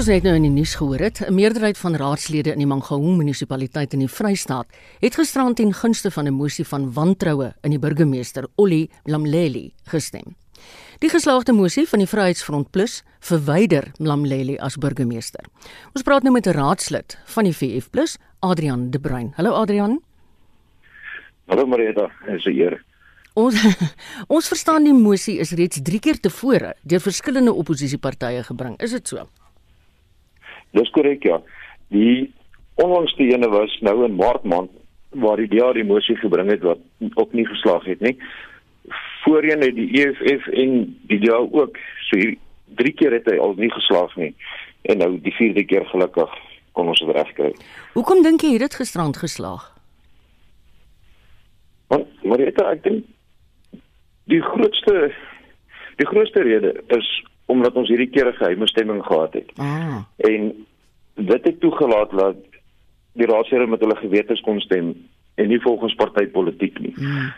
Ons net nou in die nuus gehoor het, 'n meerderheid van raadslede in die Mangaung munisipaliteit in die Vrystaat het gisterand ten gunste van 'n mosie van wantroue in die burgemeester Ollie Lamleli gestem. Die geslaagde mosie van die Vryheidsfront Plus verwyder Lamleli as burgemeester. Ons praat nou met 'n raadslid van die VF Plus, Adrian De Bruin. Hallo Adrian. Hallo Marita, is 'n eer. Ons ons verstaan die mosie is reeds 3 keer tevore deur verskillende oppositiepartye gebring. Is dit so? Dis korrek ja. Die onlangste ene was nou in Maart maand waar die DA die mosie gebring het wat ook nie geslaag het nie. Voorheen het die EFF en die DA ook so hier drie keer het hy al nie geslaag nie. En nou die vierde keer gelukkig kon ons dit regkry. Hoekom dink jy het dit gisterand geslaag? Want maar dit ek dink die grootste die grootste rede is omdat ons hierdie keer 'n geheime stemming gehad het. Ah. En dit het toegelaat dat die raadslede met hulle gewetens kon stem en nie volgens partytetiek nie. Hmm.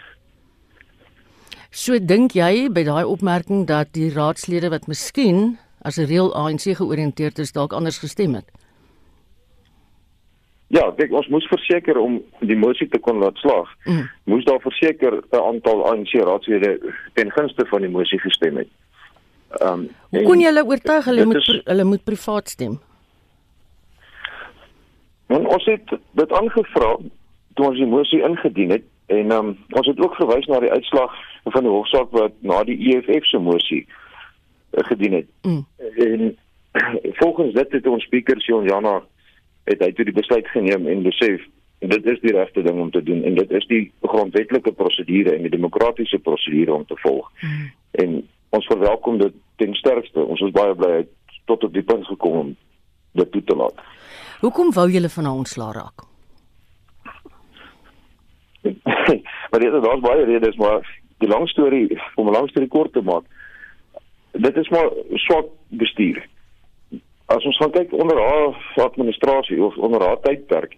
So dink jy by daai opmerking dat die raadslede wat miskien as 'n reël ANC georiënteerd is dalk anders gestem het? Ja, ek ons moes verseker om die mosie te kon laat slaag. Mm. Moes daar verseker 'n aantal ANC raadslede ten gunste van die mosie gestem het. Ehm um, Hoe kon jy hulle oortuig hulle moet is- hulle moet privaat stem? Want ons het dit aangevra toe ons die mosie ingedien het en ehm um, ons het ook verwys na die uitslag van die hofsaak wat na die EFF se mosie uh, gedien het. Mm. En volgens dit het ons speaker Sion Jana het hy toe die besluit geneem en besef dit is die regte ding om te doen en dit is die grondwetlike prosedure en die demokratiese prosedure om te volg. Mm. En ons verwelkom dit ten sterkste. Ons is baie bly hy het tot op die punt gekom om dit toe te laat. Hoekom wou julle van haar ontslaa raak? maar dit daar's baie redes maar die lang storie om 'n lang storie kort te maak. Dit is maar swak bestuur. As ons gaan kyk onder haar administrasie of onder haar tydperk,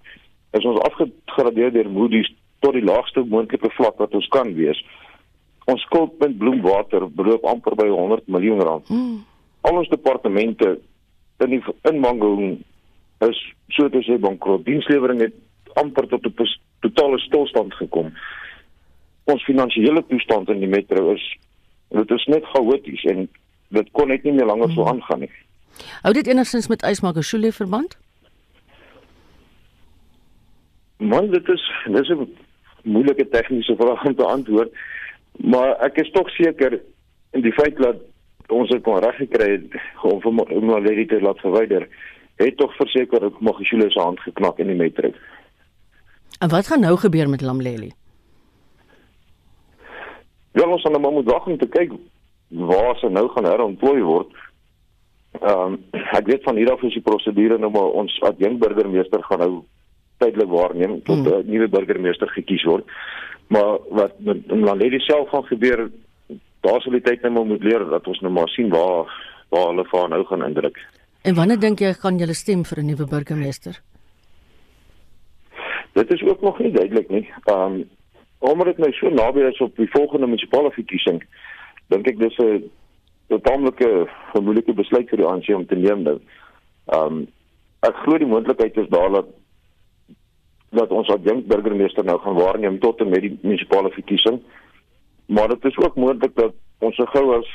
is ons afgegradeer deur Moody's tot die laagste moontlike vlak wat ons kan wees. Ons skuld met bloemwater beloop amper by 100 miljoen rand. Mm. Al ons departemente in die in Mangaung is so te sê bankrot. Dienslewering het amper tot 'n totale stilstand gekom. Ons finansiële toestand in die metro is dit is net chaoties en dit kon net nie meer langer so aangaan nie. Hou dit enigstens met Ysmakashule verband? Man, dit is dis 'n moeilike tegniese vraag om te antwoord, maar ek is tog seker in die feit dat ons dit kon reggekry het om om Maledi te laat verwyder, het tog verseker dat Magashule se hand geknak in die metro. En wat gaan nou gebeur met Lamleli? Ja, ons gaan nou moet wag om te kyk waar sy nou gaan herontplooi word. Ehm um, ek weet van hier af is die prosedure nou maar ons adjunkt burgemeester gaan nou tydelik waarneem tot 'n Hmm. nuwe burgemeester gekies word. Maar wat met in Landledi self gaan gebeur, daar sal die tyd nou maar moet leer dat ons nou maar sien waar waar hulle haar nou gaan indruk. En wanneer dink jy gaan julle stem vir 'n nuwe burgemeester? Dit is ook nog nie duidelik nie. Um, omdat dit nou so naby is op die volgende munisipale verkiesing, dink ek dis 'n taamlike moeilike besluit vir die ANC om te neem nou. Um, ek glo die moontlikheid is daar dat dat ons adjunkt burgemeester nou gaan waarneem tot en met die munisipale verkiesing. Maar dit is ook moontlik dat ons so gou as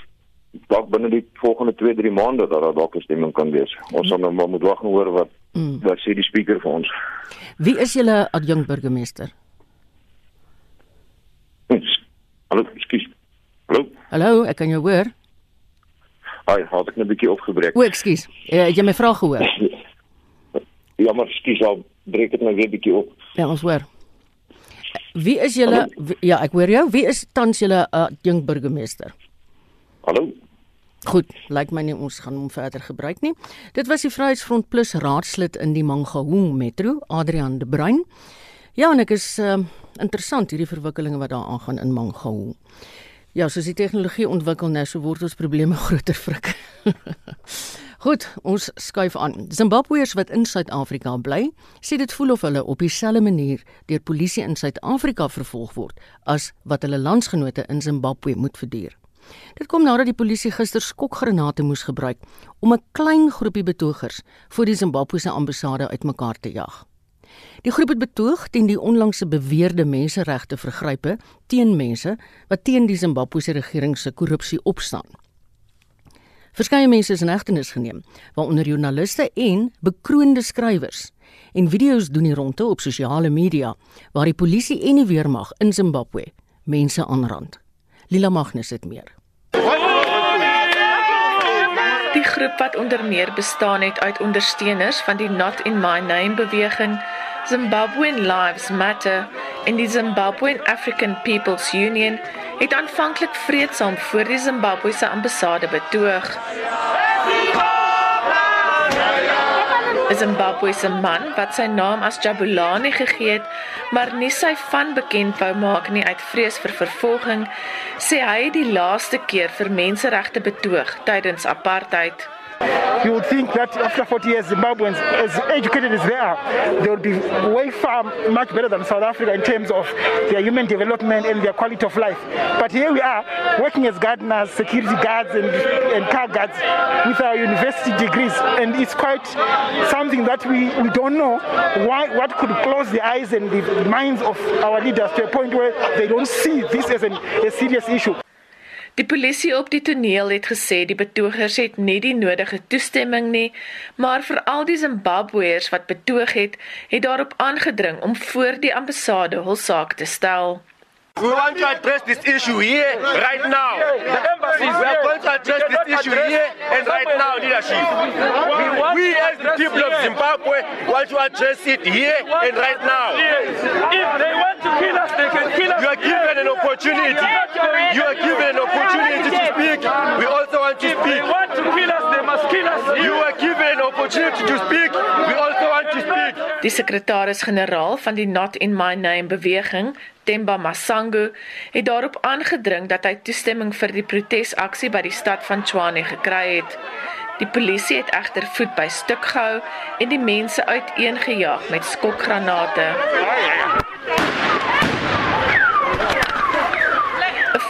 dalk binne die volgende 2-3 maande dat daar dalk 'n stemming kan wees. Ons sal nou maar moet wag en hoor wat Mm. wat sê die speaker vir ons. Wie is julle adjunkt burgemeester? Hallo, ekskuus. Hallo. Hallo, ek kan jou hoor. Ai, het ek net 'n bietjie opgebreek. O, ekskuus. Het jy my vraag gehoor? Ja, maar ekskuus, al breek dit nou weer bietjie op. Ja, ons hoor. Wie is julle Ja, ek hoor jou. Wie is tans julle adjunkt burgemeester? Hallo. Goed, lyk my nie ons gaan hom verder gebruik nie. Dit was die Vryheidsfront Plus raadslid in die Mangaung Metro, Adrian De Bruin. Ja, en ek is uh, interessant hierdie verwikkelinge wat daar aangaan in Mangaung. Ja, soos die tegnologie ontwikkel nou, so word ons probleme groter frik. Goed, ons skuif aan. Zimbabweërs wat in Suid-Afrika bly, sê dit voel of hulle op dieselfde manier deur polisie in Suid-Afrika vervolg word as wat hulle landsgenote in Zimbabwe moet verduur. Dit kom nadat die polisie gister skokgranate moes gebruik om 'n klein groepie betogers voor die Zimbabwese ambassade uitmekaar te jag. Die groep het betoog teen die onlangse beweerde menseregte vergrype teen mense wat teen die Zimbabwese regering se korrupsie opstaan. Verskeie mense is in hegtenis geneem, waaronder joernaliste en bekroonde skrywers. En video's doen die ronde op sosiale media waar die polisie en die weermag in Zimbabwe mense aanrand. Lila Magnus het meer. Die groep wat onder meer bestaan het uit ondersteuners van die Not in My Name beweging, Zimbabwean Lives Matter en die Zimbabwean African People's Union het aanvanklik vreedsaam voor die Zimbabwese ambassade betoog. 'n Zimbabwese man wat sy naam as Jabulani gegee het, maar nie sy van bekend wou maak nie uit vrees vir vervolging, sê hy het die laaste keer vir menseregte betoog tydens apartheid. You would think that after 40 years, Zimbabweans, as educated as they are, they would be way far much better than South Africa in terms of their human development and their quality of life. But here we are, working as gardeners, security guards, and, and car guards with our university degrees. And it's quite something that we, we don't know why, what could close the eyes and the minds of our leaders to a point where they don't see this as an, a serious issue. Die polisie op die toneel het gesê die betogers het nie die nodige toestemming nie, maar veral die Zimbabweërs wat betoog het, het daarop aangedring om voor die ambassade hul saak te stel. We want to address this issue here, right now. The embassies, we are going to address this issue here and right now, leadership. We, as the people of Zimbabwe, want to address it here and right now. If they want to kill us, they can kill us. You are given an opportunity. You are given an opportunity to speak. We also want to speak. they want to kill us, they must kill us. You are given an opportunity to speak. We also want to speak. Die sekretaris-generaal van die Not in My Name beweging, Temba Masango, het daarop aangedring dat hy toestemming vir die protesaksie by die stad van Tshwane gekry het. Die polisie het egter voet by stuk gehou en die mense uiteengejaag met skokgranate. 'n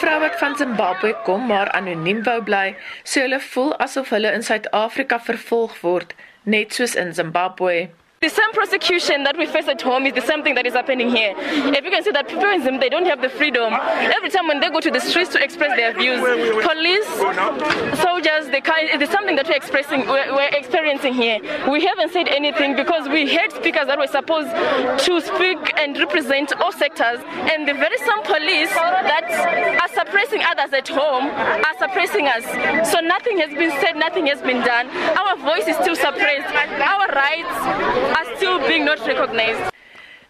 Vrou wat van Zimbabwe kom maar anoniem wou bly, sê hulle voel asof hulle in Suid-Afrika vervolg word, net soos in Zimbabwe. The same prosecution that we face at home is the same thing that is happening here. If you can see that people in Zim, they don't have the freedom. Every time when they go to the streets to express their views, police, soldiers, they kind, it's something that we're expressing, we're, we're experiencing here. We haven't said anything because we had speakers that were supposed to speak and represent all sectors, and the very same police that are suppressing others at home are suppressing us. So nothing has been said, nothing has been done. Our voice is still suppressed. Our rights are still being not recognized.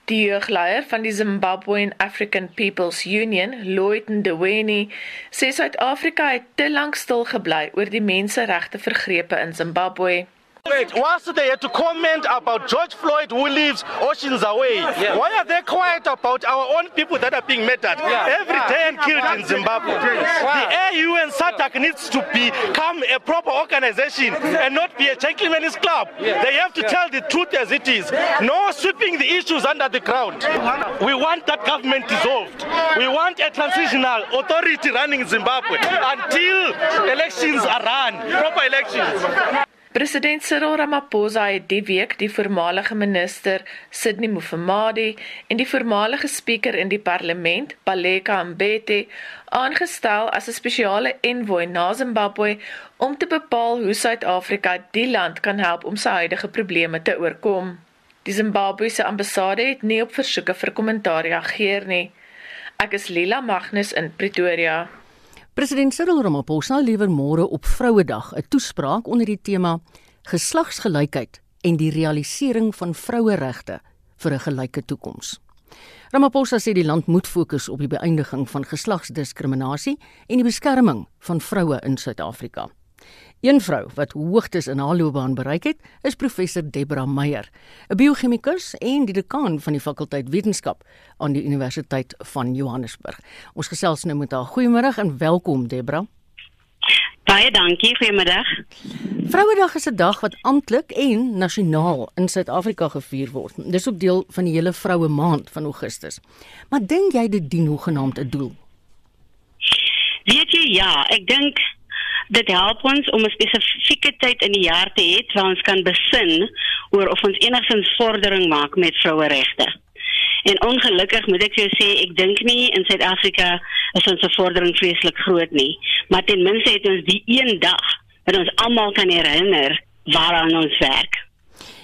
Die jeugleier van die Zimbabwean African People's Union, Lloyd Ndweni, sê Suid-Afrika het te lank stil gebly oor die menseregte vergrepe in Zimbabwe. Wait, whilst they had to comment about George Floyd who lives oceans away, Yeah. why are they quiet about our own people that are being murdered Yeah. every day and killed in Zimbabwe? The AU and SADC needs to become a proper organization and not be a gentleman's club. They have to tell the truth as it is. No sweeping the issues under the ground. We want that government dissolved. We want a transitional authority running Zimbabwe until elections are run, proper elections. President Cyril Ramaphosa het die week die voormalige minister Sidney Mufamadi en die voormalige spreker in die parlement, Baleka Mbete, aangestel as 'n spesiale envoy na Zimbabwe om te bepaal hoe Suid-Afrika die land kan help om sy huidige probleme te oorkom. Die Zimbabwese ambassade het nie op versoeke vir kommentaar reageer nie. Ek is Lila Magnus in Pretoria. President Cyril Ramaphosa lewer môre op Vrouedag 'n toespraak onder die tema Geslagsgelykheid en die realisering van vroueregte vir 'n gelyke toekoms. Ramaphosa sê die land moet fokus op die beëindiging van geslagsdiskriminasie en die beskerming van vroue in Suid-Afrika. Een vrou wat hoogtes in haar loopbaan bereik het, is professor Debra Meyer, 'n biochemikus en die dekaan van die fakulteit wetenskap aan die Universiteit van Johannesburg. Ons gesels nou met haar. Goeiemôre en welkom Debra. Baie dankie, goeiemiddag. Vrouedag is 'n dag wat amptelik en nasionaal in Suid-Afrika gevier word. Dis ook deel van die hele vroue maand van Augustus. Maar dink jy dit dien hoegenaamd 'n doel? Weet jy, ja, ek dink dit help ons om 'n spesifieke tyd in die jaar te hê waar ons kan besin oor of ons enigsins vordering maak met vroueregte. En ongelukkig moet ek jou sê, ek dink nie in Suid-Afrika is ons vordering vreeslik groot nie, maar ten minste het ons die een dag wat ons almal kan herinner waaraan ons werk.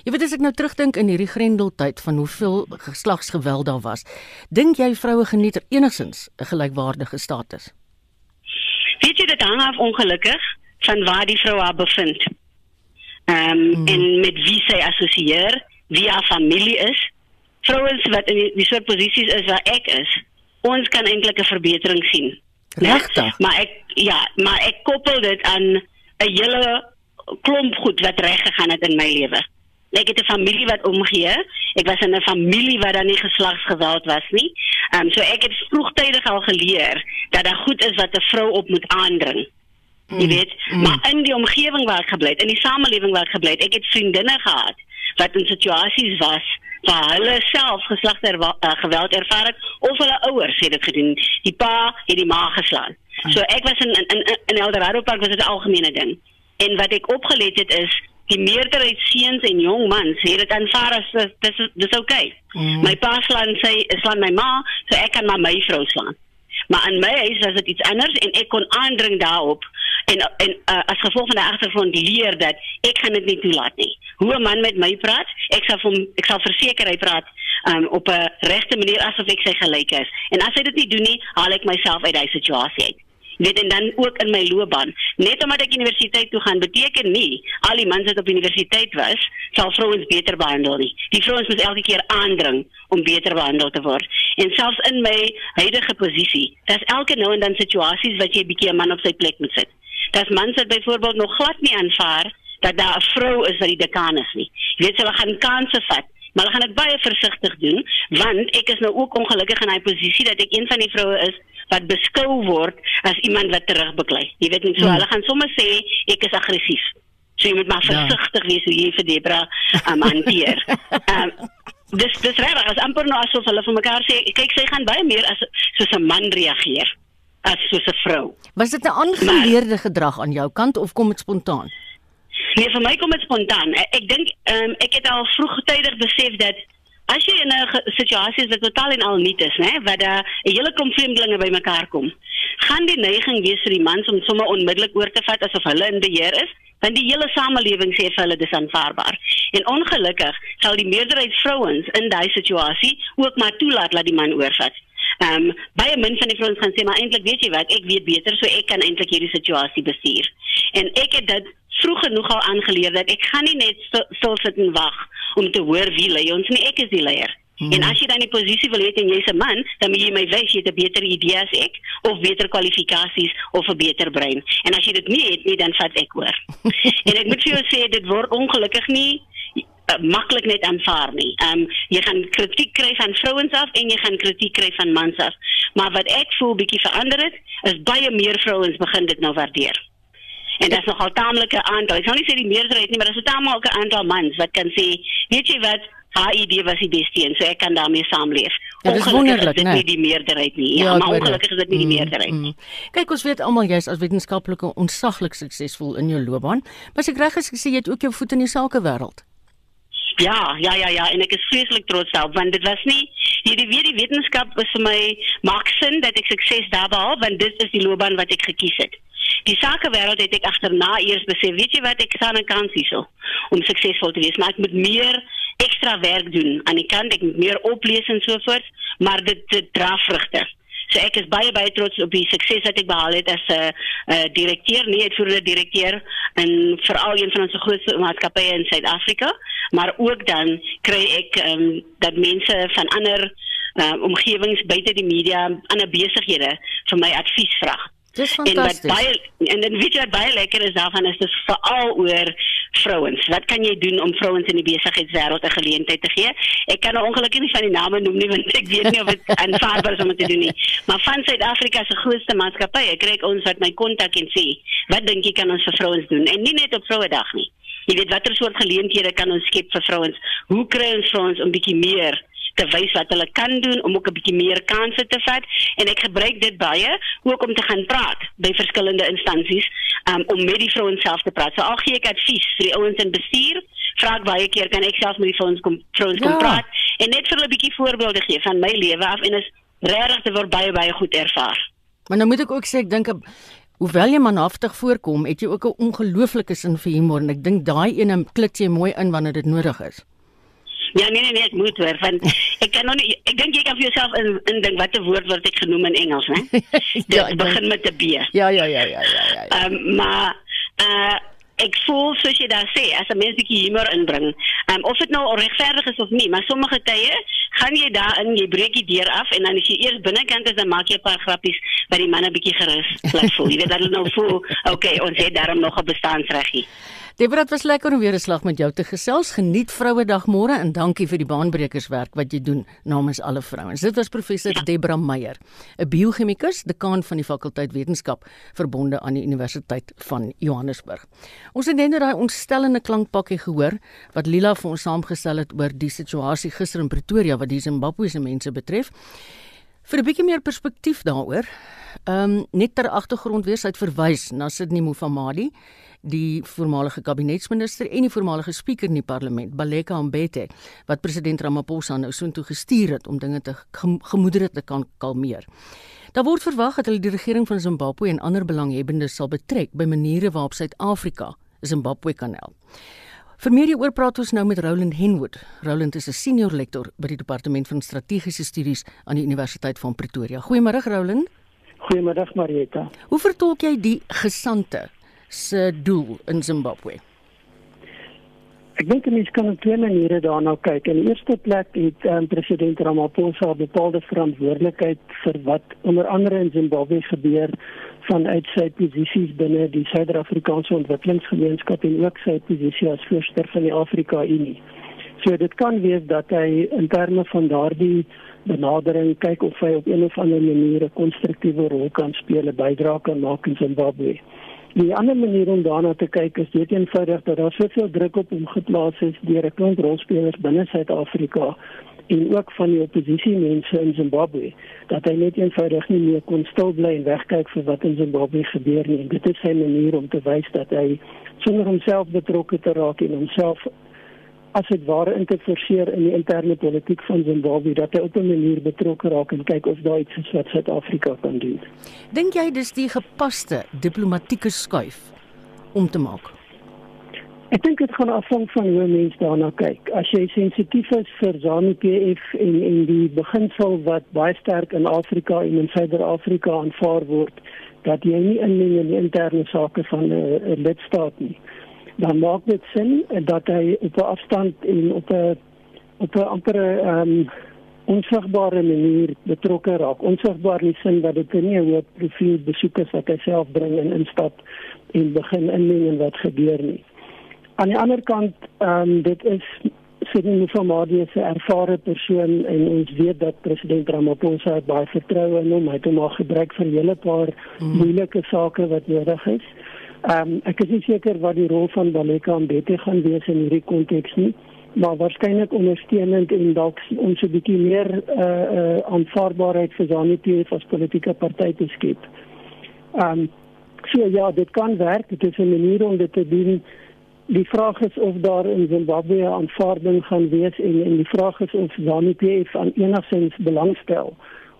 Jy weet as ek nou terugdink in hierdie grendeltyd van hoeveel geslagsgeweld daar was, dink jy vroue geniet enigsins 'n gelykwaardige status? Jy dit hang af ongelukkig van waar die vrou haar bevind. Ehm um, mm. en met wie sy assosieer, wie haar familie is. Vrouens wat in die, die soort posisies is waar ek is, ons kan eintlik 'n verbetering sien. Regtig? Maar ek ja, maar ek koppel dit aan 'n hele klomp goed wat reg gegaan het in my lewe. Ek het 'n familie wat omgee. Ek was in 'n familie waar daar nie geslagsgeweld was nie. Ehm um, so ek het vroegtydig al geleer dat daar goed is wat 'n vrou op moet aandring. Mm, jy weet, mm. maar in die omgewing waar ek gebly het, in die samelewing waar ek gebly het, ek het vriendinne gehad wat in situasies was waar hulle self geslagsgeweld er, uh, ervaar het of hulle ouers het dit gedoen. Die pa het die ma geslaan. So ek was in in in, in Eldorado Park was dit 'n algemene ding. En wat ek opgelet het is die meerderheid seuns en jong mans het dit aanvaar as dis dis oké. Okay. Mm. My pa slaan sê slaan my ma, so ek kan maar my vrou slaan. Maar aan my huis was dit iets anders en ek kon aandring daarop en en uh, as gevolg van die agtergrond leer dat ek gaan dit nie toelaat nie. Hoe 'n man met my praat, ek sal hom ek sal verseker hy praat um, op 'n regte manier asof ek sy gelyk is. En as hy dit nie doen nie, haal ek myself uit daai situasie uit weet en dan ook in my loopbaan. Net omdat ek universiteit toe gaan beteken nie al die mans wat op universiteit was, sal vrouens beter behandel nie. Die vrouens moet elke keer aandring om beter behandel te word. En selfs in my huidige posisie, daar's elke nou en dan situasies wat jy 'n bietjie 'n man op sy plek moet sit. Daar's mans wat byvoorbeeld nog glad nie aanvaar dat daar 'n vrou is wat die dekaan is nie. Jy weet hulle gaan kansse vat maar hulle gaan dit baie versigtig doen want ek is nou ook ongelukkig in 'n posisie dat ek een van die vroue is wat beskou word as iemand wat terugbeklei. Jy weet nie so hmm. hulle gaan sommer sê ek is aggressief. So jy moet maar ja. versigtig ja. wees hoe jy vir Debra um, hanteer. um, dis dis reg as amper nou asof hulle vir mekaar sê kyk sy gaan baie meer as soos 'n man reageer as soos 'n vrou. Was dit 'n aangeleerde gedrag aan jou kant of kom dit spontaan? Nee, vir my kom dit spontaan. Ek, dink um, ek het al vroegtydig besef dat As jy in 'n situasie is wat totaal en al nuut is, né, waar daar 'n hele klomp vreemdelinge bymekaar kom, gaan die neiging wees vir die mans om sommer onmiddellik oor te vat asof hulle in beheer is, want die hele samelewing sê vir hulle dis aanvaarbaar. En ongelukkig sal die meerderheid vrouens in daai situasie ook maar toelaat dat die man oorvat. Ehm um, baie min van die vrouens gaan sê maar eintlik weet jy wat, ek weet beter, so ek kan eintlik hierdie situasie bestuur. En ek het dit vroeg genoeg al aangeleer dat ek gaan nie net stil sit en wag om te hoor wie lei ons nie ek is die leier. Hmm. En as jy dan die posisie wil hê en jy's 'n man, dan moet jy my wys jy het 'n beter idee as ek of beter kwalifikasies of 'n beter brein. En as jy dit nie het nie, dan vat ek oor. en ek moet vir jou sê dit word ongelukkig nie uh, maklik net aanvaar nie. Ehm um, jy gaan kritiek kry van vrouens af en jy gaan kritiek kry van mans af. Maar wat ek voel bietjie verander het, is baie meer vrouens begin dit nou waardeer. En dit is nogal taamlike aantal. Ek sal nie sê die meerderheid nie, maar dit is taamlike aantal mans wat kan sê, weet jy wat, haar idee was die beste en so ek kan daarmee saamleef. Ja, dit is wonderlik, nee. nie die meerderheid nie. Ja, ja maar ongelukkig is dit nie die mm, meerderheid nie. Mm, mm. Kyk, ons weet almal jy's as wetenskaplike onsaglik suksesvol in jou loopbaan, maar as ek reg is, ek sê jy het ook jou voet in die sakewêreld. Ja, ja, ja, ja, en ek is vreeslik trots daarop want dit was nie hierdie weer die wetenskap was vir my maak sin dat ek sukses daar behaal want dit is die loopbaan wat ek gekies het. Die sakewêreld het ek agterna eers besef, weet jy wat, ek staan 'n kans hierso om suksesvol te wees, maar ek moet meer ekstra werk doen aan die kant, ek moet meer oplees en so voort, maar dit dit dra vrugte. So ek is baie baie trots op die sukses wat ek behaal het as 'n uh, uh, direkteur, nie uitvoerende direkteur in veral een van ons grootste maatskappye in Suid-Afrika, maar ook dan kry ek um, dat mense van ander uh, omgewings buite die media, ander besighede vir my advies vra. Dis fantasties. En wat baie en dan weet jy wat baie lekker is daarvan is dit veral oor vrouens. Wat kan jy doen om vrouens in die besigheidswêreld 'n geleentheid te gee? Ek kan nou ongelukkig nie van die name noem nie want ek weet nie of dit aanvaarbaar is om te doen nie. Maar van Suid-Afrika se grootste maatskappye kry ons wat my kontak en sê, "Wat dink jy kan ons vir vrouens doen?" En nie net op Vrouedag nie. Jy weet watter soort geleenthede kan ons skep vir vrouens? Hoe kry ons vrouens om bietjie meer te wys wat hulle kan doen om ook 'n bietjie meer kansse te vat en ek gebruik dit baie ook om te gaan praat by verskillende instansies um, om met die vrouens self te praat. So al gee ek advies vir die ouens in bestuur, vra ek baie keer kan ek self met die vrouens kom vrouens kom Ja. praat en net vir hulle 'n bietjie voorbeelde gee van my lewe af en is regtig te word baie baie goed ervaar. Maar nou moet ek ook sê ek dink hoewel jy manhaftig voorkom, het jy ook 'n ongelooflike sin vir humor en ek dink daai ene klit jy mooi in wanneer dit nodig is. Ja, nee nee nee, ek moet hoor want ek kan nog nie ek dink jy kan vir jouself in indink watter woord word ek genoem in Engels, né? Dit Ja, ek begin met 'n B. Ja, ja, ja, ja, ja, ja. ja. Ehm um, maar uh ek voel soos jy daar sê as 'n mens bietjie humor inbring. Ehm um, of dit nou regverdig is of nie, maar sommige tye gaan jy daarin, jy breek die deur af en dan as jy eers binnekant is dan maak jy 'n paar grappies wat die manne bietjie gerus laat voel. Jy weet dat hulle nou voel, okay, ons het daarom nog 'n bestaansreggie. Deborah, dit was lekker om weer 'n slag met jou te gesels. Geniet Vrouedag môre en dankie vir die baanbrekerswerk wat jy doen namens alle vrouens. Dit was professor Deborah Meyer, 'n biochemikus, dekaan van die fakulteit wetenskap verbonde aan die Universiteit van Johannesburg. Ons het net nou daai ontstellende klankpakkie gehoor wat Lila vir ons saamgestel het oor die situasie gister in Pretoria wat die Zimbabwese mense betref. Vir 'n bietjie meer perspektief daaroor, ehm um, net ter agtergrond weer sy het verwys na Sidney Mufamadi, die voormalige kabinetsminister en die voormalige spreker in die parlement, Baleka Mbete, wat president Ramaphosa nou soontoe gestuur het om dinge te gem- gemoedere te kan kalmeer. Daar word verwag dat hulle die regering van Zimbabwe en ander belanghebbendes sal betrek by maniere waarop Suid-Afrika Zimbabwe kan help. Vir meer hieroor praat ons nou met Roland Henwood. Roland is 'n senior lektor by die departement van strategiese studies aan die Universiteit van Pretoria. Goeiemôre Roland. Goeiemiddag Marieta. Hoe vertolk jy die gesante se doel in Zimbabwe? Ek dink mens kan op twee maniere daarna kyk. In die eerste plek het um, president Ramaphosa bepaalde verantwoordelikheid vir wat onder andere in Zimbabwe gebeur vanuit sy posisies binne die Suider-Afrikaanse Ontwikkelingsgemeenskap en ook sy posisie as voorsitter van die Afrika Unie. So dit kan wees dat hy in terme van daardie benadering kyk of hy op een of ander manier 'n konstruktiewe rol kan speel, 'n bydrae kan maak in Zimbabwe. Die ander manier om daarna te kyk is dit eenvoudig dat daar soveel druk op hom geplaas is deur 'n klomp rolspelers binne Suid-Afrika en ook van die oppositiemense in Zimbabwe dat hy net eenvoudig nie meer kon stil bly en wegkyk vir wat in Zimbabwe gebeur nie. En dit is sy manier om te wys dat hy sonder homself betrokke te raak en homself as dit ware in te forceer in die interne politiek van Zimbabwe dat hy op 'n manier betrokke raak en kyk of daar iets is wat Suid-Afrika kan doen. Dink jy dis die gepaste diplomatieke skuif om te maak? Ek dink dit gaan afhang van hoe mense daarna kyk. As jy sensitief is vir ZANU-PF en en die beginsel wat baie sterk in Afrika en in Suider-Afrika aanvaar word dat jy nie inmeng in die interne sake van 'n lidstaat nie, dan maak dit sin dat hy op 'n afstand en op 'n op 'n amper 'n um, onsigbare manier betrokke raak. Onsigbaar in die sin dat dit nie 'n hoë profiel besoek is wat hy self bring en instap en begin inmeng in wat gebeur nie. Aan die ander kant, ehm um, dit is Sidney Mufamadi is 'n ervare persoon en ons weet dat president Ramaphosa het baie vertroue in hom. Hy het hom al gebruik vir 'n hele paar mm. moeilike sake wat nodig is. Ehm um, ek is nie seker wat die rol van Baleka Mbete gaan wees in hierdie konteks nie, maar waarskynlik ondersteunend en dalk ons 'n bietjie meer eh uh, uh, aanvaarbaarheid vir ZANU-PF as politieke party te skep. Ehm um, so ja, dit kan werk. Dit is 'n manier om dit te doen. Die vraag is of daar in Zimbabwe aanvaarding gaan wees en en die vraag is of ZANU-PF aan enigsins belangstel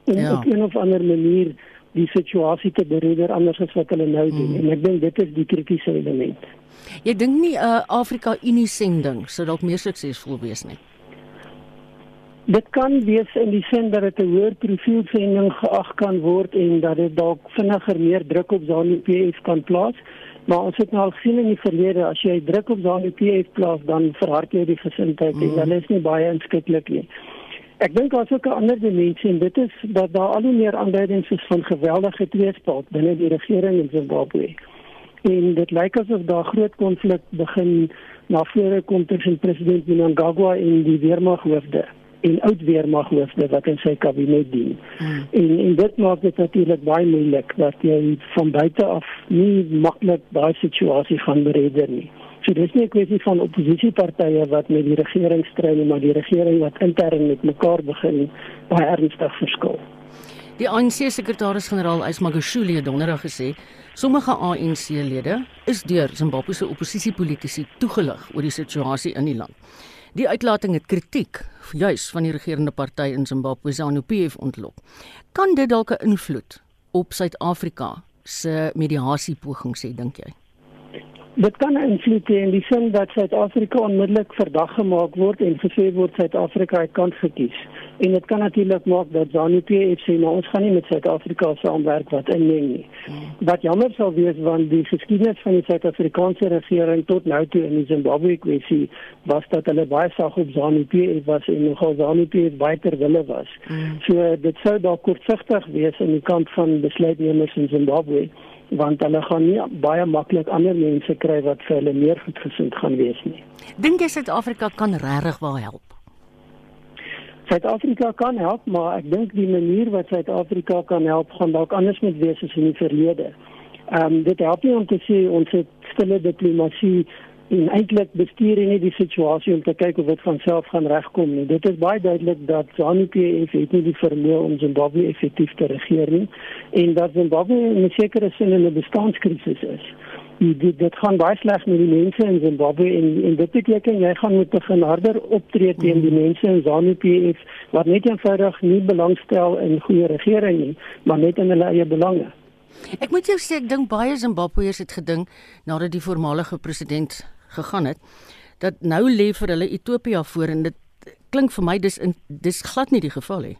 om Ja. op een of ander manier die situasie te bereder anders as wat hulle nou doen. En ek dink dit is die kritiese element. Jy dink nie 'n uh, Afrika Unie sending sou dalk meer suksesvol wees nie. Dit kan wees in die sin dat dit 'n hoër profiel sending geag kan word en dat dit dalk vinniger meer druk op ZANU-PF kan plaas. Maar ons het nou al gesien in die verlede as jy druk op ZANU-PF plaas dan verhard jy die gesindheid mm. en hulle is nie baie inskikkelik nie. Ek dink daar's ook 'n ander dimensie en dit is dat daar al hoe meer aanduidings is van geweldige tweespalt binne die regering in Zimbabwe. En dit lyk asof daar groot konflik begin na vore kom tussen president Mnangagwa en die weermaghoofde en oud weermaghoofde wat in sy kabinet dien. Hmm. En en dit maak dit natuurlik baie moeilik dat jy van buite af nie maklik daai situasie gaan bereder nie. So dis nie 'n kwessie van oppositiepartye wat met die regering stry nie, maar die regering wat intern met mekaar begin baie ernstig verskil. Die ANC sekretaris-generaal Ismagashule het donderdag gesê sommige ANC-lede is deur Zimbabwe se oppositiepolitisi toegelig oor die situasie in die land. Die uitlating het kritiek juis van die regerende party in Zimbabwe, ZANU-PF ontlok. Kan dit dalk 'n invloed op Suid-Afrika se mediasiepogings hê dink jy? Dit kan invloed hê in die sin dat Suid-Afrika onmiddellik verdag gemaak word en gesê word Suid-Afrika het kans gekies. En dit kan natuurlik maak dat ZANU-PF sê nou ons gaan nie met Suid-Afrika saamwerk wat inmeng nie. Wat jammer sou wees want die geskiedenis van die Suid-Afrikaanse regering tot nou toe in die Zimbabwe kwessie was dat hulle baie sag op ZANU-PF was en nogal ZANU-PF baie ter wille was. Mm. So dit sou dalk kortsigtig wees in die kant van besluitnemers in Zimbabwe want hulle gaan nie baie maklik ander mense kry wat vir hulle meer goedgesind gaan wees nie. Dink jy Suid-Afrika kan regtig wel help? Suid-Afrika kan help, maar ek dink die manier wat Suid-Afrika kan help gaan dalk anders moet wees as in die verlede. Ehm um, dit help nie om te sê ons het stille diplomatie en eintlik bestuur nie die situasie om te kyk of dit van self gaan regkom nie. Dit is baie duidelik dat ZANU-PF het nie die vermoë om Zimbabwe effektief te regeer nie en dat Zimbabwe in 'n sekere sin in 'n bestaanskrisis is dit dit gaan baie sleg met die mense in Zimbabwe en en dit beteken jy gaan moet begin harder optree teen die mense in ZANU-PF wat net eenvoudig nie belangstel in goeie regering nie, maar net in hulle eie belange. Ek moet jou sê ek dink baie Zimbabweërs het gedink nadat die voormalige president gegaan het dat nou lê vir hulle Ethiopië voor en dit klink vir my dis in, dis glad nie die geval nie.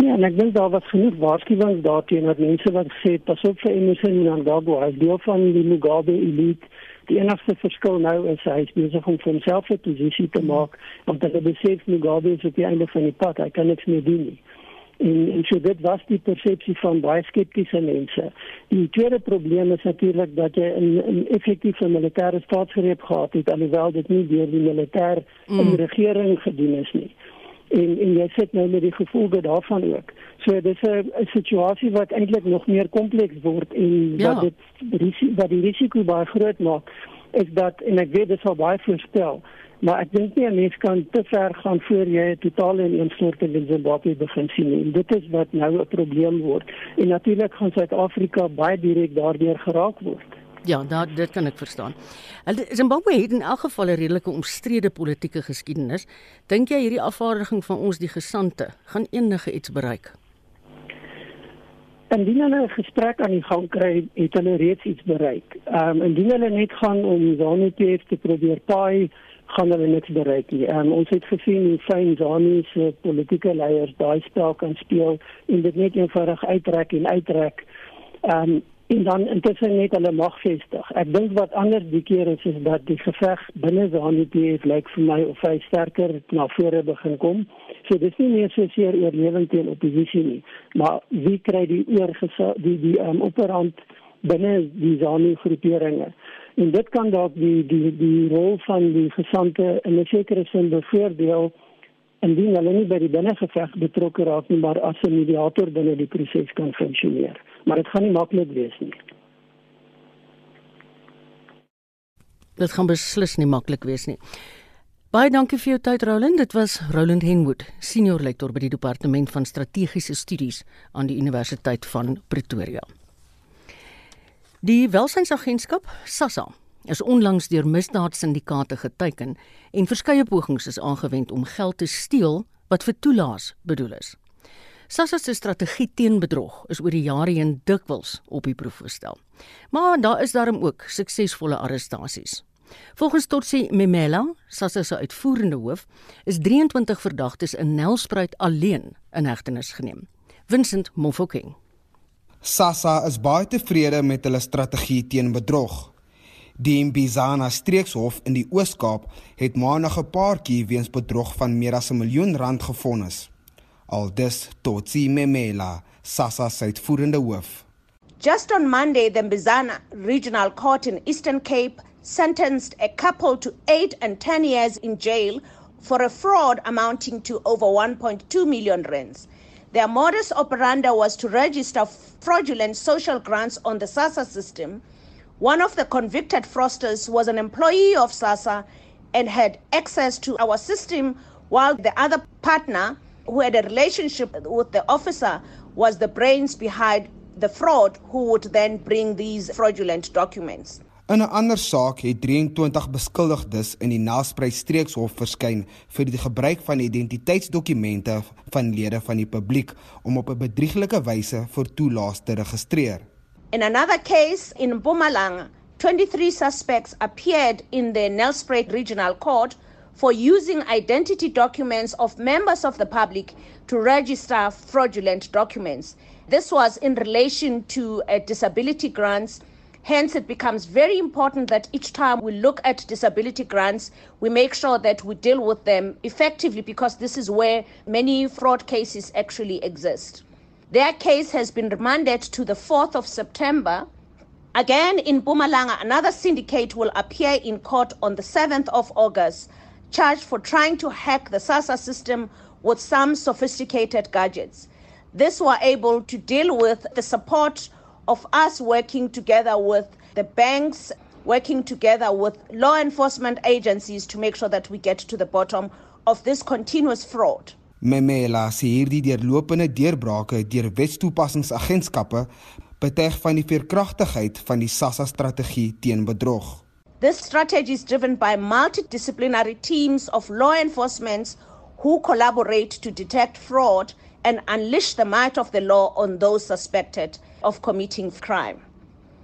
Ja, en ek dink daar was genoeg waarskuwings daarteen dat mense wat het pas op vir Emerson Mnangagwa, hy deel van die Mugabe elite. Die enigste verskil nou is hy is besig om vir homself 'n posisie te maak want hy besef Mugabe is op die einde van die pad, hy kan niks meer doen nie. En en so dit was die persepsie van baie skeptiese mense. Die tweede probleem is natuurlik dat jy 'n effektiewe militêre staatsgreep gehad het alhoewel dit nie deur die militêr mm. in die regering gedoen is nie en en jy sit nou met die gevolge daarvan ook. So dis 'n situasie wat eintlik nog meer kompleks word en ja. wat dit wat die risiko baie groot maak is dat en ek weet dit sal baie voorstel, maar ek dink nie 'n mens kan te ver gaan voor jy 'n totale ineenstorting in Zimbabwe begin sien nie. En dit is wat nou 'n probleem word. En natuurlik gaan Suid-Afrika baie direk daardeur geraak word. Ja, da, dit kan ek verstaan. Zimbabwe het in elk geval 'n redelike omstrede politieke geskiedenis. Dink jy hierdie afvaardiging van ons die gesante gaan enige iets bereik? Indien hulle 'n gesprek aan die gang kry, het hulle reeds iets bereik. Ehm um, indien hulle net gaan om ZANU-PF te probeer paai, gaan hulle niks bereik nie. Ehm um, ons het gesien hoe fyn ZANU se politieke leiers daai spel kan speel en dit net eenvoudig uittrek en uittrek. Ehm um, en dan intussen net hulle mag vestig. Ek dink wat anders die keer is is dat die geveg binne die HDP lyk vir my of hy sterker na vore begin kom. So dis nie meer so seer oorlewing teen oppositie nie, maar wie kry die oor die die um, operant binne die ZANU groeperinge. En dit kan dalk die die die rol van die gesante in 'n sekere sin bevoordeel indien hulle nie by die binnengeveg betrokke raak nie, maar as 'n mediator binne die proses kan funksioneer maar dit gaan nie maklik wees nie. Dit gaan beslis nie maklik wees nie. Baie dankie vir jou tyd Roland. Dit was Roland Henwood, senior lektor by die departement van strategiese studies aan die Universiteit van Pretoria. Die welsynsagentskap SASSA is onlangs deur misdaadsyndikaate geteken en verskeie pogings is aangewend om geld te steel wat vir toelaas bedoel is. SASSA se strategie teen bedrog is oor die jare heen dikwels op die proef gestel. Maar daar is daarom ook suksesvolle arrestasies. Volgens Totsi Memela, SASSA se uitvoerende hoof, is 23 verdagtes in Nelspruit alleen in hegtenis geneem. Vincent Mofokeng. SASSA is baie tevrede met hulle strategie teen bedrog. Die Mbizana streekshof in die Oos-Kaap het maandag 'n paartjie weens bedrog van meer as 'n miljoen rand gefonnis. Aldus Totsi Memela, SASSA se uitvoerende hoof. Just on Monday, the Mbizana Regional Court in Eastern Cape sentenced a couple to 8 and 10 years in jail for a fraud amounting to over 1.2 million rands. Their modus operandi was to register fraudulent social grants on the SASA system, One of the convicted fraudsters was an employee of SASA and had access to our system, while the other partner, who had a relationship with the officer, was the brains behind the fraud, who would then bring these fraudulent documents. In 'n ander saak het 23 beskuldigdes in die Nelspruit streekshof verskyn vir die gebruik van identiteitsdokumente van lede van die publiek om op 'n bedrieglike wyse vir toelaas te registreer. In another case in Mpumalanga, 23 suspects appeared in the Nelspruit Regional Court for using identity documents of members of the public to register fraudulent documents. This was in relation to uh, disability grants. Hence, it becomes very important that each time we look at disability grants, we make sure that we deal with them effectively because this is where many fraud cases actually exist. Their case has been remanded to the 4th of September. Again, in Bumalanga, another syndicate will appear in court on the 7th of August, charged for trying to hack the SASA system with some sophisticated gadgets. This were able to deal with the support of us working together with the banks, working together with law enforcement agencies to make sure that we get to the bottom of this continuous fraud. Memela sê hierdie deurlopende deurbrake deur wetstoepassingsagentskappe betuig van die veerkragtigheid van die SASSA strategie teen bedrog. This strategy is driven by multidisciplinary teams of law enforcement who collaborate to detect fraud and unleash the might of the law on those suspected of committing crime.